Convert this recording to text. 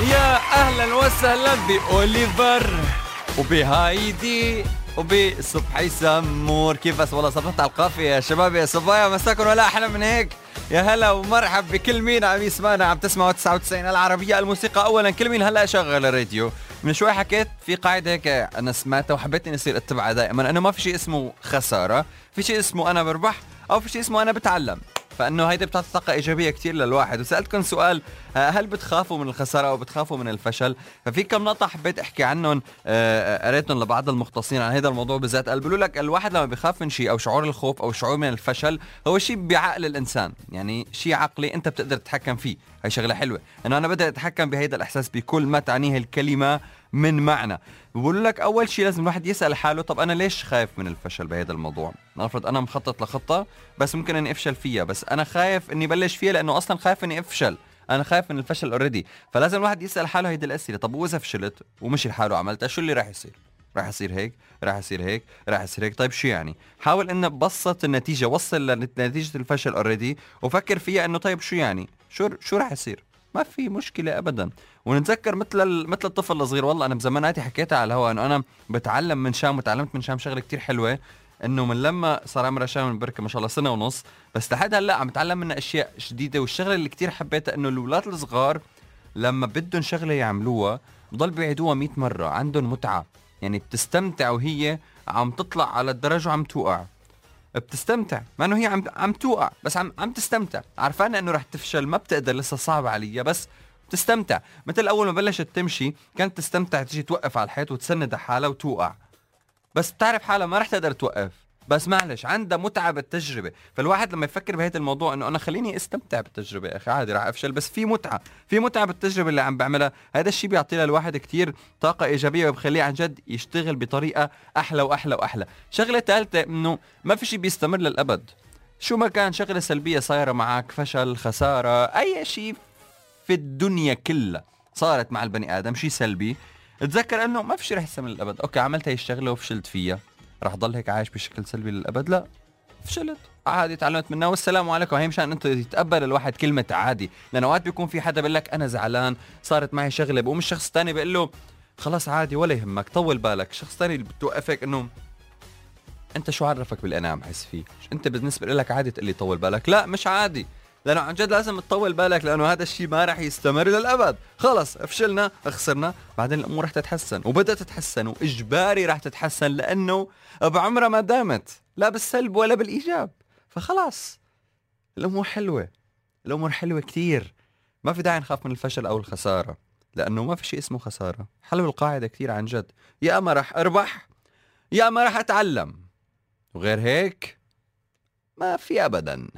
يا أهلا وسهلا بأوليفر وبهايدي وبصبحي سمور كيف بس والله صبحت على القافية يا شباب يا صبايا؟ مساكم ولا أحلى من هيك؟ يا هلا ومرحب بكل مين عم يسمعنا. عم تسمعوا 99 العربية الموسيقى. اولا كل مين هلا شغل الراديو. من شوي حكيت في قاعدة هيك أنا سمعتها وحبيت اني أصير أتبعها دائما. انه ما في شيء اسمه خسارة. في شيء اسمه أنا بربح أو في شيء اسمه أنا بتعلم. فأنه هيدي بتعطي طاقة إيجابية كثير للواحد. وسألتكم سؤال آه، هل بتخافوا من الخسارة أو بتخافوا من الفشل؟ ففي كم نقطة حبيت أحكي عنهم آه، قريتهم لبعض المختصين عن هذا الموضوع بالذات. قال بيقولوا لك الواحد لما بيخاف من شيء أو شعور الخوف أو شعور من الفشل هو شيء بعقل الإنسان. يعني شيء عقلي أنت بتقدر تتحكم فيه. هي شغلة حلوة. إنه أنا بقدر أتحكم بهذا الإحساس بكل ما تعنيه الكلمة من معنى. بقول لك أول شيء لازم الواحد يسأل حاله طب أنا ليش خايف من الفشل بهذا الموضوع؟ نفرض أنا مخطط لخطة بس ممكن إني أفشل فيها بس أنا خايف إني بلش فيها لأنه أصلا خايف إني أفشل. أنا خايف من الفشل already فلازم الواحد يسأل حاله هيدي الأسئلة. طب وإذا فشلت؟ ومشي الحال عملتها. شو اللي راح يصير؟ راح يصير هيك؟ راح يصير هيك؟ راح يصير هيك؟ طيب شو يعني؟ حاول انه بسط النتيجة وصل لنتيجة الفشل already وفكر فيها إنه طيب شو يعني؟ شو شو راح يصير؟ ما في مشكلة ابدا. ونتذكر مثل مثل الطفل الصغير والله أنا بزماناتي حكيتها على الهواء إنه أنا بتعلم من شام وتعلمت من شام شغلة كتير حلوة إنه من لما صار عمرها شام من بركه ما شاء الله سنة ونص بس لحد هلأ عم بتعلم منها أشياء جديدة والشغلة اللي كتير حبيتها إنه الأولاد الصغار لما بدهم شغلة يعملوها بضل بيعيدوها 100 مرة عندهم متعة. يعني بتستمتع وهي عم تطلع على الدرج وعم توقع. بتستمتع. مع إنه هي عم عم توقع بس عم عم تستمتع. عرفان إنه رح تفشل ما بتقدر لسه صعب عليها بس بتستمتع. مثل أول ما بلشت تمشي كانت تستمتع تيجي توقف على الحيط وتسند حالها وتوقع. بس بتعرف حالها ما رح تقدر توقف. بس معلش عندها متعة بالتجربة. فالواحد لما يفكر بهذا الموضوع إنه أنا خليني أستمتع بالتجربة يا أخي عادي راح أفشل بس في متعة في متعة بالتجربة اللي عم بعملها. هذا الشيء بيعطي للواحد كتير طاقة إيجابية وبخليه عن جد يشتغل بطريقة أحلى وأحلى وأحلى. شغلة ثالثة إنه ما في شيء بيستمر للأبد. شو ما كان شغلة سلبية صايرة معك فشل خسارة أي شيء في الدنيا كلها صارت مع البني آدم شيء سلبي. تذكر إنه ما في شيء رح يستمر للأبد. أوكي عملت هي الشغلة وفشلت فيها. رح ضل هيك عايش بشكل سلبي للأبد؟ لا فشلت. عادي تعلمت منها. والسلام عليكم. هي مشان أنت يتقبل الواحد كلمة عادي. لأنه أوقات بيكون في حدا بيقول لك أنا زعلان صارت معي شغلة بقوم الشخص الثاني بيقول له خلاص عادي ولا يهمك طول بالك. الشخص الثاني بتوقفك إنه أنت شو عرفك باللي أنا عم بحس فيه؟ أنت بالنسبة لك عادي تقول لي طول بالك. لا مش عادي. لأنه عن جد لازم تطول بالك لأنه هذا الشيء ما راح يستمر للأبد. خلص فشلنا خسرنا بعدين الأمور رح تتحسن وبدأت تتحسن وإجباري رح تتحسن لأنه بعمرها ما دامت لا بالسلب ولا بالإيجاب. فخلاص الأمور حلوة الأمور حلوة كثير. ما في داعي نخاف من الفشل أو الخسارة لأنه ما في شيء اسمه خسارة. حلو القاعدة كثير عن جد. يا اما رح أربح يا اما رح أتعلم. وغير هيك ما في ابدا.